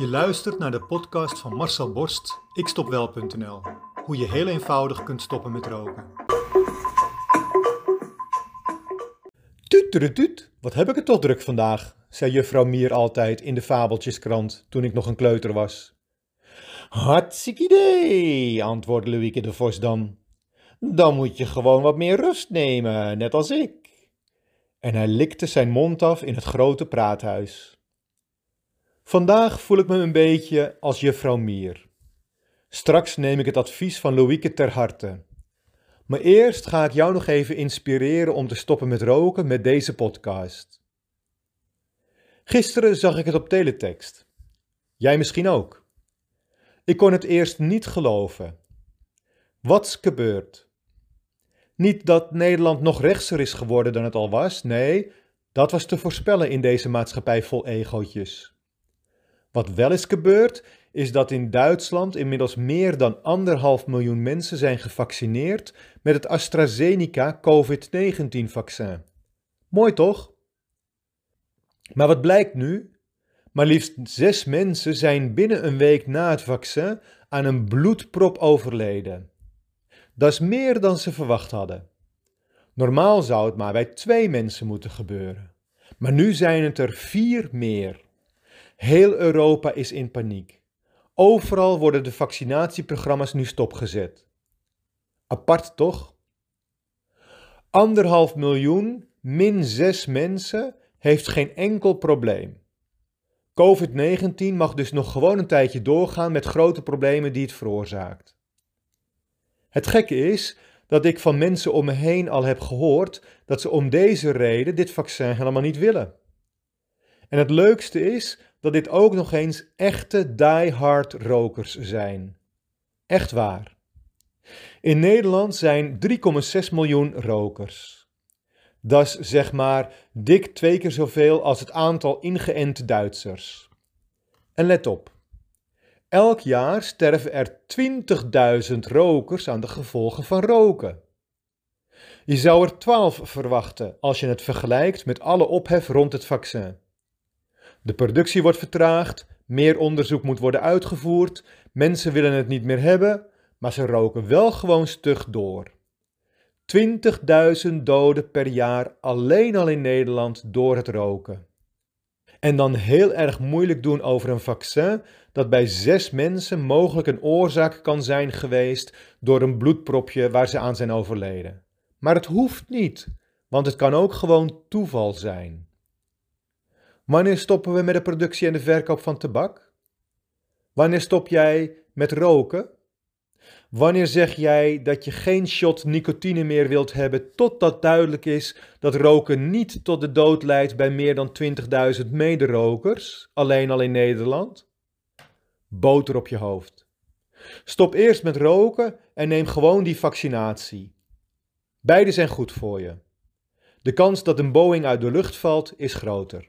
Je luistert naar de podcast van Marcel Borst, ikstopwel.nl. Hoe je heel eenvoudig kunt stoppen met roken. Tuut, wat heb ik het toch druk vandaag, zei juffrouw Mier altijd in de fabeltjeskrant toen ik nog een kleuter was. Hartstikke idee, antwoordde Louieke de Vos dan. Dan moet je gewoon wat meer rust nemen, net als ik. En hij likte zijn mond af in het grote praathuis. Vandaag voel ik me een beetje als juffrouw Mier. Straks neem ik het advies van Louieke ter harte. Maar eerst ga ik jou nog even inspireren om te stoppen met roken met deze podcast. Gisteren zag ik het op teletext. Jij misschien ook. Ik kon het eerst niet geloven. Wat's gebeurd? Niet dat Nederland nog rechtser is geworden dan het al was, nee, dat was te voorspellen in deze maatschappij vol egootjes. Wat wel is gebeurd, is dat in Duitsland inmiddels meer dan anderhalf miljoen mensen zijn gevaccineerd met het AstraZeneca COVID-19-vaccin. Mooi toch? Maar wat blijkt nu? Maar liefst zes mensen zijn binnen een week na het vaccin aan een bloedprop overleden. Dat is meer dan ze verwacht hadden. Normaal zou het maar bij twee mensen moeten gebeuren. Maar nu zijn het er vier meer. Heel Europa is in paniek. Overal worden de vaccinatieprogramma's nu stopgezet. Apart toch? Anderhalf miljoen min zes mensen heeft geen enkel probleem. COVID-19 mag dus nog gewoon een tijdje doorgaan met grote problemen die het veroorzaakt. Het gekke is dat ik van mensen om me heen al heb gehoord dat ze om deze reden dit vaccin helemaal niet willen. En het leukste is dat dit ook nog eens echte die-hard rokers zijn. Echt waar. In Nederland zijn 3,6 miljoen rokers. Dat is zeg maar dik twee keer zoveel als het aantal ingeënte Duitsers. En let op. Elk jaar sterven er 20.000 rokers aan de gevolgen van roken. Je zou er 12 verwachten als je het vergelijkt met alle ophef rond het vaccin. De productie wordt vertraagd, meer onderzoek moet worden uitgevoerd, mensen willen het niet meer hebben, maar ze roken wel gewoon stug door. 20.000 doden per jaar alleen al in Nederland door het roken. En dan heel erg moeilijk doen over een vaccin dat bij zes mensen mogelijk een oorzaak kan zijn geweest door een bloedpropje waar ze aan zijn overleden. Maar het hoeft niet, want het kan ook gewoon toeval zijn. Wanneer stoppen we met de productie en de verkoop van tabak? Wanneer stop jij met roken? Wanneer zeg jij dat je geen shot nicotine meer wilt hebben totdat duidelijk is dat roken niet tot de dood leidt bij meer dan 20.000 mederokers, alleen al in Nederland? Boter op je hoofd. Stop eerst met roken en neem gewoon die vaccinatie. Beide zijn goed voor je. De kans dat een Boeing uit de lucht valt is groter.